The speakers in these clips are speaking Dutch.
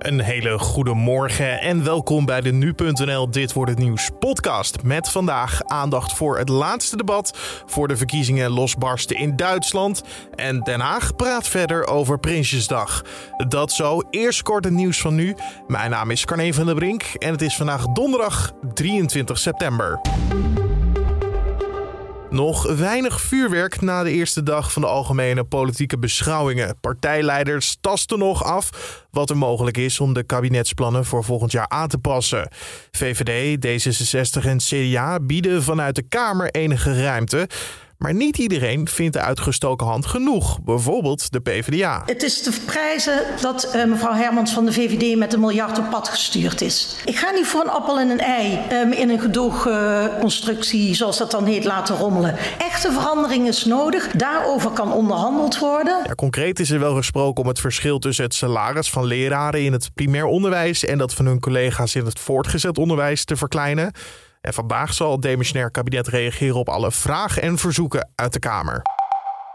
Een hele goede morgen en welkom bij de Nu.nl Dit wordt het nieuws podcast. Met vandaag aandacht voor het laatste debat voor de verkiezingen losbarsten in Duitsland. En Den Haag praat verder over Prinsjesdag. Dat zo, eerst kort het nieuws van nu. Mijn naam is Carne van der Brink en het is vandaag donderdag 23 september. Nog weinig vuurwerk na de eerste dag van de algemene politieke beschouwingen. Partijleiders tasten nog af wat er mogelijk is om de kabinetsplannen voor volgend jaar aan te passen. VVD, D66 en CDA bieden vanuit de Kamer enige ruimte. Maar niet iedereen vindt de uitgestoken hand genoeg. Bijvoorbeeld de PvdA. Het is te prijzen dat uh, mevrouw Hermans van de VVD met een miljard op pad gestuurd is. Ik ga niet voor een appel en een ei um, in een gedoogconstructie, zoals dat dan heet, laten rommelen. Echte verandering is nodig. Daarover kan onderhandeld worden. Ja, concreet is er wel gesproken om het verschil tussen het salaris van leraren in het primair onderwijs en dat van hun collega's in het voortgezet onderwijs te verkleinen. En vandaag zal het demissionair kabinet reageren op alle vragen en verzoeken uit de Kamer.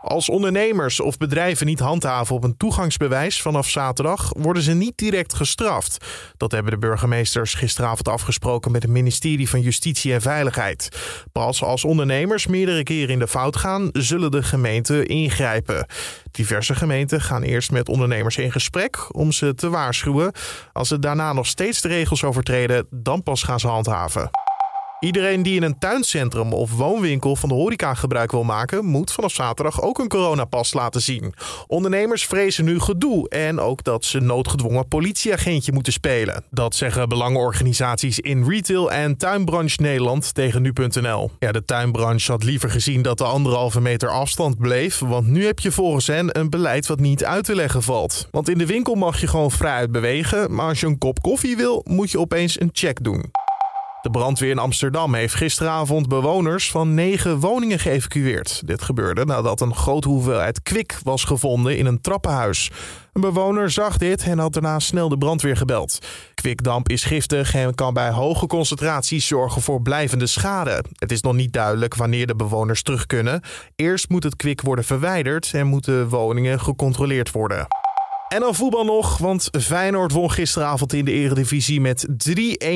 Als ondernemers of bedrijven niet handhaven op een toegangsbewijs vanaf zaterdag, worden ze niet direct gestraft. Dat hebben de burgemeesters gisteravond afgesproken met het ministerie van Justitie en Veiligheid. Pas als ondernemers meerdere keren in de fout gaan, zullen de gemeenten ingrijpen. Diverse gemeenten gaan eerst met ondernemers in gesprek om ze te waarschuwen. Als ze daarna nog steeds de regels overtreden, dan pas gaan ze handhaven. Iedereen die in een tuincentrum of woonwinkel van de horeca gebruik wil maken, moet vanaf zaterdag ook een coronapas laten zien. Ondernemers vrezen nu gedoe en ook dat ze noodgedwongen politieagentje moeten spelen. Dat zeggen belangenorganisaties in retail en tuinbranche Nederland tegen nu.nl. Ja, de tuinbranche had liever gezien dat de anderhalve meter afstand bleef, want nu heb je volgens hen een beleid wat niet uit te leggen valt. Want in de winkel mag je gewoon vrij bewegen, maar als je een kop koffie wil, moet je opeens een check doen. De brandweer in Amsterdam heeft gisteravond bewoners van negen woningen geëvacueerd. Dit gebeurde nadat een grote hoeveelheid kwik was gevonden in een trappenhuis. Een bewoner zag dit en had daarna snel de brandweer gebeld. Kwikdamp is giftig en kan bij hoge concentraties zorgen voor blijvende schade. Het is nog niet duidelijk wanneer de bewoners terug kunnen. Eerst moet het kwik worden verwijderd en moeten woningen gecontroleerd worden. En dan voetbal nog, want Feyenoord won gisteravond in de eredivisie met 3-1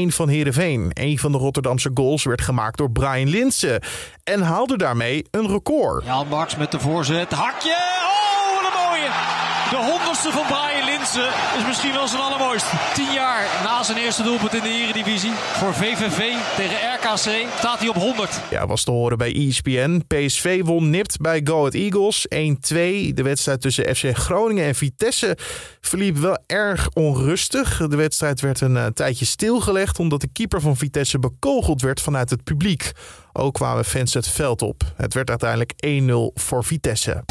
van Heerenveen. Een van de Rotterdamse goals werd gemaakt door Brian Linsen en haalde daarmee een record. Jan Max met de voorzet, hakje, oh wat een mooie! De honderdste van Brian Linsen is misschien wel zijn allermooiste. Tien jaar na zijn eerste doelpunt in de Eredivisie voor VVV tegen RKC staat hij op 100. Ja, was te horen bij ESPN. PSV won nipt bij Go Ahead Eagles 1-2. De wedstrijd tussen FC Groningen en Vitesse verliep wel erg onrustig. De wedstrijd werd een uh, tijdje stilgelegd omdat de keeper van Vitesse bekogeld werd vanuit het publiek. Ook kwamen fans het veld op. Het werd uiteindelijk 1-0 voor Vitesse.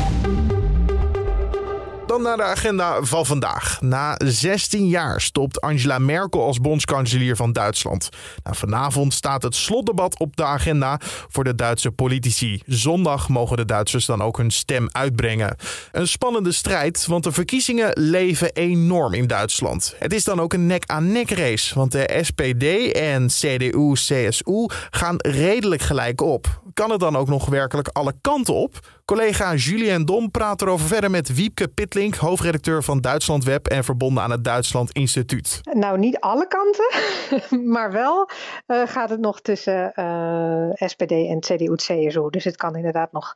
Naar de agenda van vandaag. Na 16 jaar stopt Angela Merkel als bondskanselier van Duitsland. Nou, vanavond staat het slotdebat op de agenda voor de Duitse politici. Zondag mogen de Duitsers dan ook hun stem uitbrengen. Een spannende strijd, want de verkiezingen leven enorm in Duitsland. Het is dan ook een nek-aan-nek race, want de SPD en CDU-CSU gaan redelijk gelijk op. Kan het dan ook nog werkelijk alle kanten op? Collega Julien Dom praat erover verder met Wiepke Pitlink, hoofdredacteur van Duitsland Web en verbonden aan het Duitsland Instituut. Nou, niet alle kanten, maar wel uh, gaat het nog tussen uh, SPD en CDU-CSU. Dus het kan inderdaad nog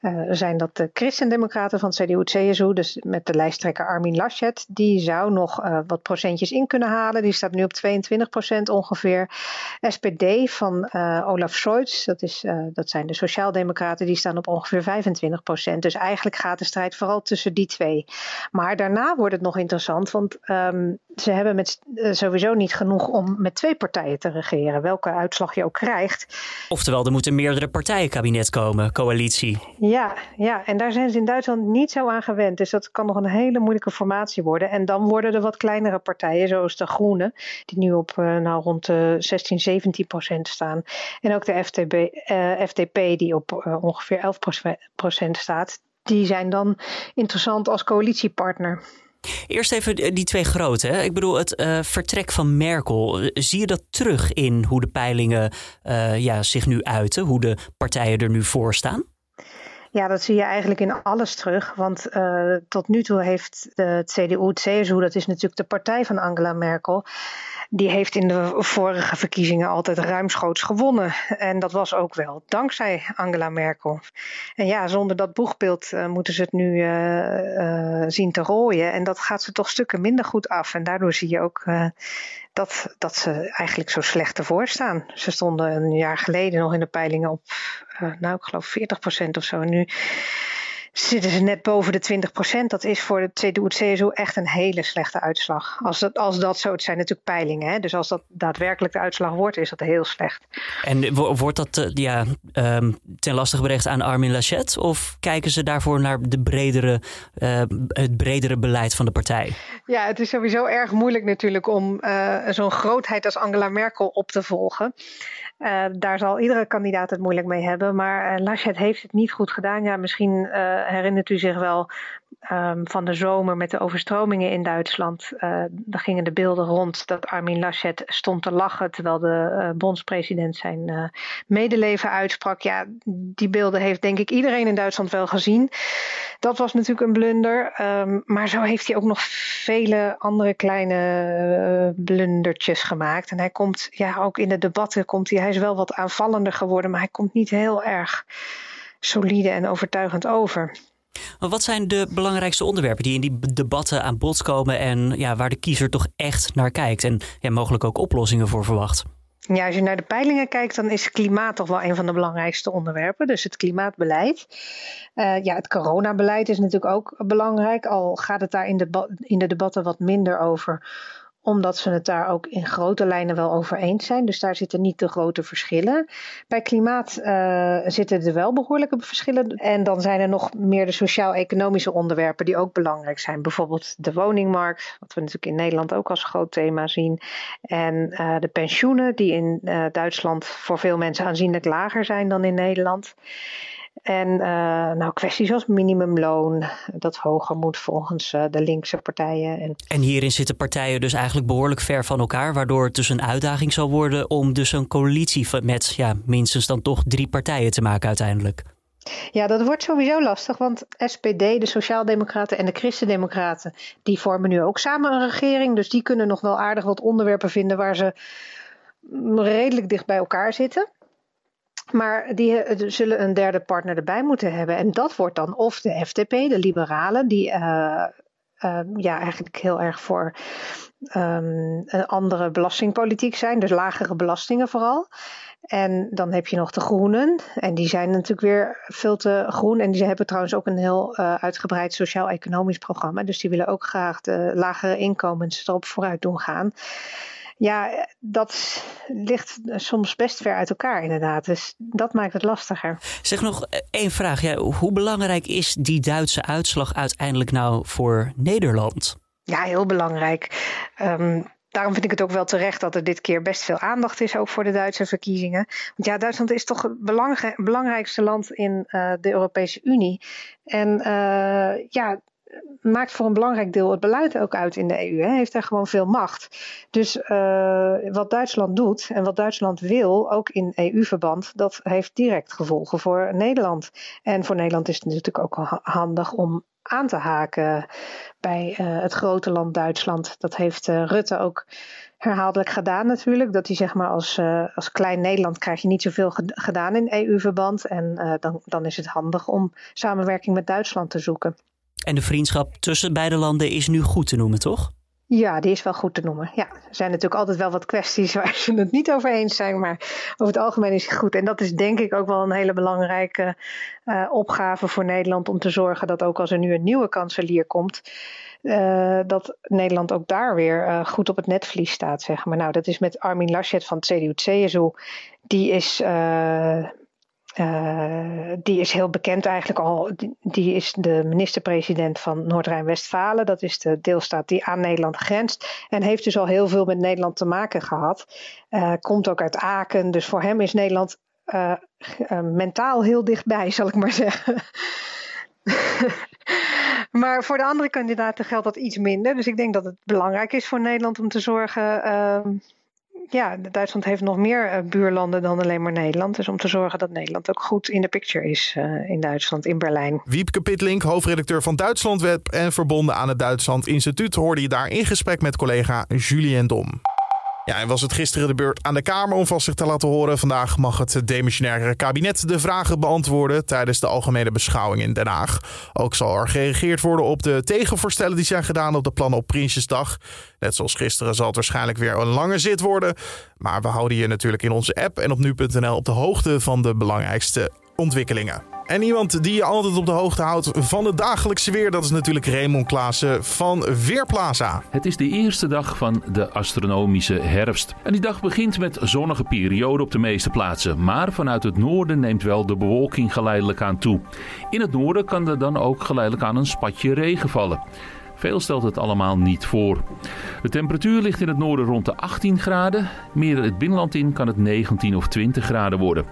uh, zijn dat de christendemocraten van CDU-CSU, dus met de lijsttrekker Armin Laschet, die zou nog wat procentjes in kunnen halen. Die staat nu op 22 procent ongeveer. SPD van Olaf Scholz, dat, is, dat zijn de sociaaldemocraten, die staan op ongeveer 25 25 Dus eigenlijk gaat de strijd vooral tussen die twee. Maar daarna wordt het nog interessant, want um, ze hebben met, uh, sowieso niet genoeg om met twee partijen te regeren, welke uitslag je ook krijgt. Oftewel, er moet een meerdere partijenkabinet komen, coalitie. Ja, ja, en daar zijn ze in Duitsland niet zo aan gewend. Dus dat kan nog een hele moeilijke formatie worden. En dan worden er wat kleinere partijen, zoals de Groenen, die nu op uh, nou, rond de 16, 17 procent staan. En ook de FTB, uh, FDP, die op ongeveer 11 procent staat. Die zijn dan interessant als coalitiepartner. Eerst even die twee grote. Ik bedoel, het uh, vertrek van Merkel. Zie je dat terug in hoe de peilingen uh, ja, zich nu uiten? Hoe de partijen er nu voor staan? Ja, dat zie je eigenlijk in alles terug. Want uh, tot nu toe heeft de CDU, CSU, dat is natuurlijk de partij van Angela Merkel die heeft in de vorige verkiezingen altijd ruimschoots gewonnen. En dat was ook wel dankzij Angela Merkel. En ja, zonder dat boegbeeld uh, moeten ze het nu uh, zien te rooien. En dat gaat ze toch stukken minder goed af. En daardoor zie je ook dat, dat ze eigenlijk zo slecht ervoor staan. Ze stonden een jaar geleden nog in de peilingen op, nou ik geloof 40% of zo. En nu zitten ze net boven de 20% Dat is voor de CDU-CSU echt een hele slechte uitslag. Als dat, als dat zo, het zijn natuurlijk peilingen. Hè? Dus als dat daadwerkelijk de uitslag wordt, is dat heel slecht. En wordt dat uh, ja, um, ten lastige bericht aan Armin Laschet? Of kijken ze daarvoor naar de bredere, uh, het bredere beleid van de partij? Ja, het is sowieso erg moeilijk natuurlijk om uh, zo'n grootheid als Angela Merkel op te volgen. Daar zal iedere kandidaat het moeilijk mee hebben. Maar Laschet heeft het niet goed gedaan. Ja, misschien herinnert u zich wel um, van de zomer met de overstromingen in Duitsland. Uh, daar gingen de beelden rond dat Armin Laschet stond te lachen terwijl de uh, bondspresident zijn medeleven uitsprak. Ja, die beelden heeft denk ik iedereen in Duitsland wel gezien. Dat was natuurlijk een blunder. Um, maar zo heeft hij ook nog vele andere kleine blundertjes gemaakt. En hij komt, ja, ook in de debatten komt hij, hij is wel wat aanvallender geworden, maar hij komt niet heel erg solide en overtuigend over. Maar wat zijn de belangrijkste onderwerpen die in die debatten aan bod komen en ja, waar de kiezer toch echt naar kijkt en ja, mogelijk ook oplossingen voor verwacht? Ja, als je naar de peilingen kijkt, dan is klimaat toch wel een van de belangrijkste onderwerpen. Dus het klimaatbeleid. Uh, ja, het coronabeleid is natuurlijk ook belangrijk. Al gaat het daar in de, in de debatten wat minder over omdat ze het daar ook in grote lijnen wel over eens zijn. Dus daar zitten niet de grote verschillen. Bij klimaat uh, zitten er wel behoorlijke verschillen. En dan zijn er nog meer de sociaal-economische onderwerpen die ook belangrijk zijn. Bijvoorbeeld de woningmarkt, wat we natuurlijk in Nederland ook als groot thema zien. En uh, de pensioenen, die in uh, Duitsland voor veel mensen aanzienlijk lager zijn dan in Nederland. En uh, nou, kwesties als minimumloon, dat hoger moet volgens uh, de linkse partijen. En... en hierin zitten partijen dus eigenlijk behoorlijk ver van elkaar, waardoor het dus een uitdaging zal worden om dus een coalitie met ja, minstens dan toch drie partijen te maken uiteindelijk. Ja, dat wordt sowieso lastig, want SPD, de Sociaaldemocraten en de Christendemocraten, die vormen nu ook samen een regering. Dus die kunnen nog wel aardig wat onderwerpen vinden waar ze redelijk dicht bij elkaar zitten. Maar die eh, zullen een derde partner erbij moeten hebben. En dat wordt dan of de FDP, de liberalen, die uh, uh, ja, eigenlijk heel erg voor um, een andere belastingpolitiek zijn, dus lagere belastingen vooral. En dan heb je nog de groenen. En die zijn natuurlijk weer veel te groen. En die hebben trouwens ook een heel uitgebreid sociaal-economisch programma. Dus die willen ook graag de lagere inkomens erop vooruit doen gaan. Ja, dat ligt soms best ver uit elkaar inderdaad. Dus dat maakt het lastiger. Zeg nog één vraag. Ja, hoe belangrijk is die Duitse uitslag uiteindelijk nou voor Nederland? Ja, heel belangrijk. Um, daarom vind ik het ook wel terecht dat er dit keer best veel aandacht is, ook voor de Duitse verkiezingen. Want ja, Duitsland is toch het belangrijkste land in uh, de Europese Unie. En uh, ja, maakt voor een belangrijk deel het beleid ook uit in de EU. Hè. Heeft daar gewoon veel macht. Dus uh, wat Duitsland doet en wat Duitsland wil, ook in EU-verband, dat heeft direct gevolgen voor Nederland. En voor Nederland is het natuurlijk ook handig om aan te haken bij uh, het grote land Duitsland. Dat heeft uh, Rutte ook herhaaldelijk gedaan natuurlijk. Dat hij zeg maar als, als klein Nederland krijg je niet zoveel gedaan in EU-verband. En dan, dan is het handig om samenwerking met Duitsland te zoeken. En de vriendschap tussen beide landen is nu goed te noemen, toch? Ja, die is wel goed te noemen. Ja, er zijn natuurlijk altijd wel wat kwesties waar ze het niet over eens zijn, maar over het algemeen is het goed. En dat is denk ik ook wel een hele belangrijke uh, opgave voor Nederland om te zorgen dat ook als er nu een nieuwe kanselier komt, uh, dat Nederland ook daar weer uh, goed op het netvlies staat, zeg maar. Nou, dat is met Armin Laschet van het CDU-CSU. Die is uh, die is heel bekend eigenlijk al. Die is de minister-president van Noord-Rijn-Westfalen. Dat is de deelstaat die aan Nederland grenst. En heeft dus al heel veel met Nederland te maken gehad. Uh, komt ook uit Aken. Dus voor hem is Nederland uh, mentaal heel dichtbij, zal ik maar zeggen. maar voor de andere kandidaten geldt dat iets minder. Dus ik denk dat het belangrijk is voor Nederland om te zorgen ehm, ja, Duitsland heeft nog meer buurlanden dan alleen maar Nederland. Dus om te zorgen dat Nederland ook goed in de picture is in Duitsland, in Berlijn. Wiepke Pitlink, hoofdredacteur van Duitslandweb en verbonden aan het Duitsland Instituut, hoorde je daar in gesprek met collega Julien Dom. Ja, en was het gisteren de beurt aan de Kamer om vast zich te laten horen. Vandaag mag het demissionaire kabinet de vragen beantwoorden tijdens de algemene beschouwing in Den Haag. Ook zal er gereageerd worden op de tegenvoorstellen die zijn gedaan op de plannen op Prinsjesdag. Net zoals gisteren zal het waarschijnlijk weer een lange zit worden. Maar we houden je natuurlijk in onze app en op nu.nl op de hoogte van de belangrijkste ontwikkelingen. En iemand die je altijd op de hoogte houdt van het dagelijkse weer, dat is natuurlijk Raymond Klaassen van Weerplaza. Het is de eerste dag van de astronomische herfst. En die dag begint met zonnige periode op de meeste plaatsen. Maar vanuit het noorden neemt wel de bewolking geleidelijk aan toe. In het noorden kan er dan ook geleidelijk aan een spatje regen vallen. Veel stelt het allemaal niet voor. De temperatuur ligt in het noorden rond de 18 graden. Meer het binnenland in kan het 19 of 20 graden worden.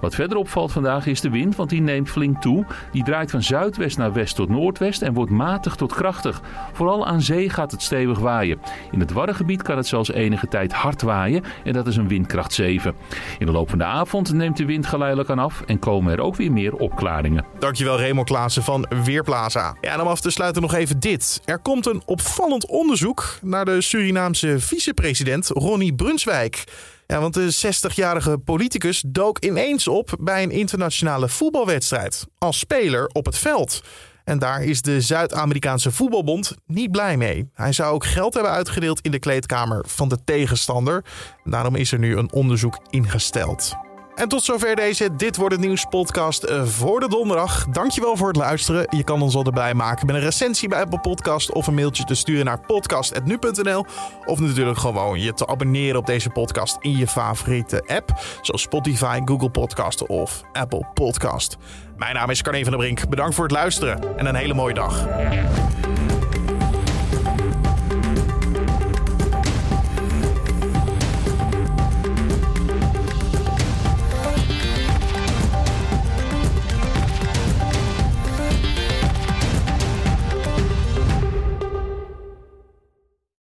Wat verder opvalt vandaag is de wind, want die neemt flink toe. Die draait van zuidwest naar west tot noordwest en wordt matig tot krachtig. Vooral aan zee gaat het stevig waaien. In het Waddengebied kan het zelfs enige tijd hard waaien en dat is een windkracht 7. In de loop van de avond neemt de wind geleidelijk aan af en komen er ook weer meer opklaringen. Dankjewel Raymond Klaassen van Weerplaza. Ja, en om af te sluiten nog even dit. Komt een opvallend onderzoek naar de Surinaamse vicepresident Ronnie Brunswijk. Ja, want de 60-jarige politicus dook ineens op bij een internationale voetbalwedstrijd als speler op het veld. En daar is de Zuid-Amerikaanse voetbalbond niet blij mee. Hij zou ook geld hebben uitgedeeld in de kleedkamer van de tegenstander. Daarom is er nu een onderzoek ingesteld. En tot zover deze Dit Wordt Het Nieuws podcast eh, voor de donderdag. Dankjewel voor het luisteren. Je kan ons al erbij maken met een recensie bij Apple Podcast of een mailtje te sturen naar podcast.nu.nl. Of natuurlijk gewoon je te abonneren op deze podcast in je favoriete app. Zoals Spotify, Google Podcast of Apple Podcast. Mijn naam is Carne van der Brink. Bedankt voor het luisteren en een hele mooie dag.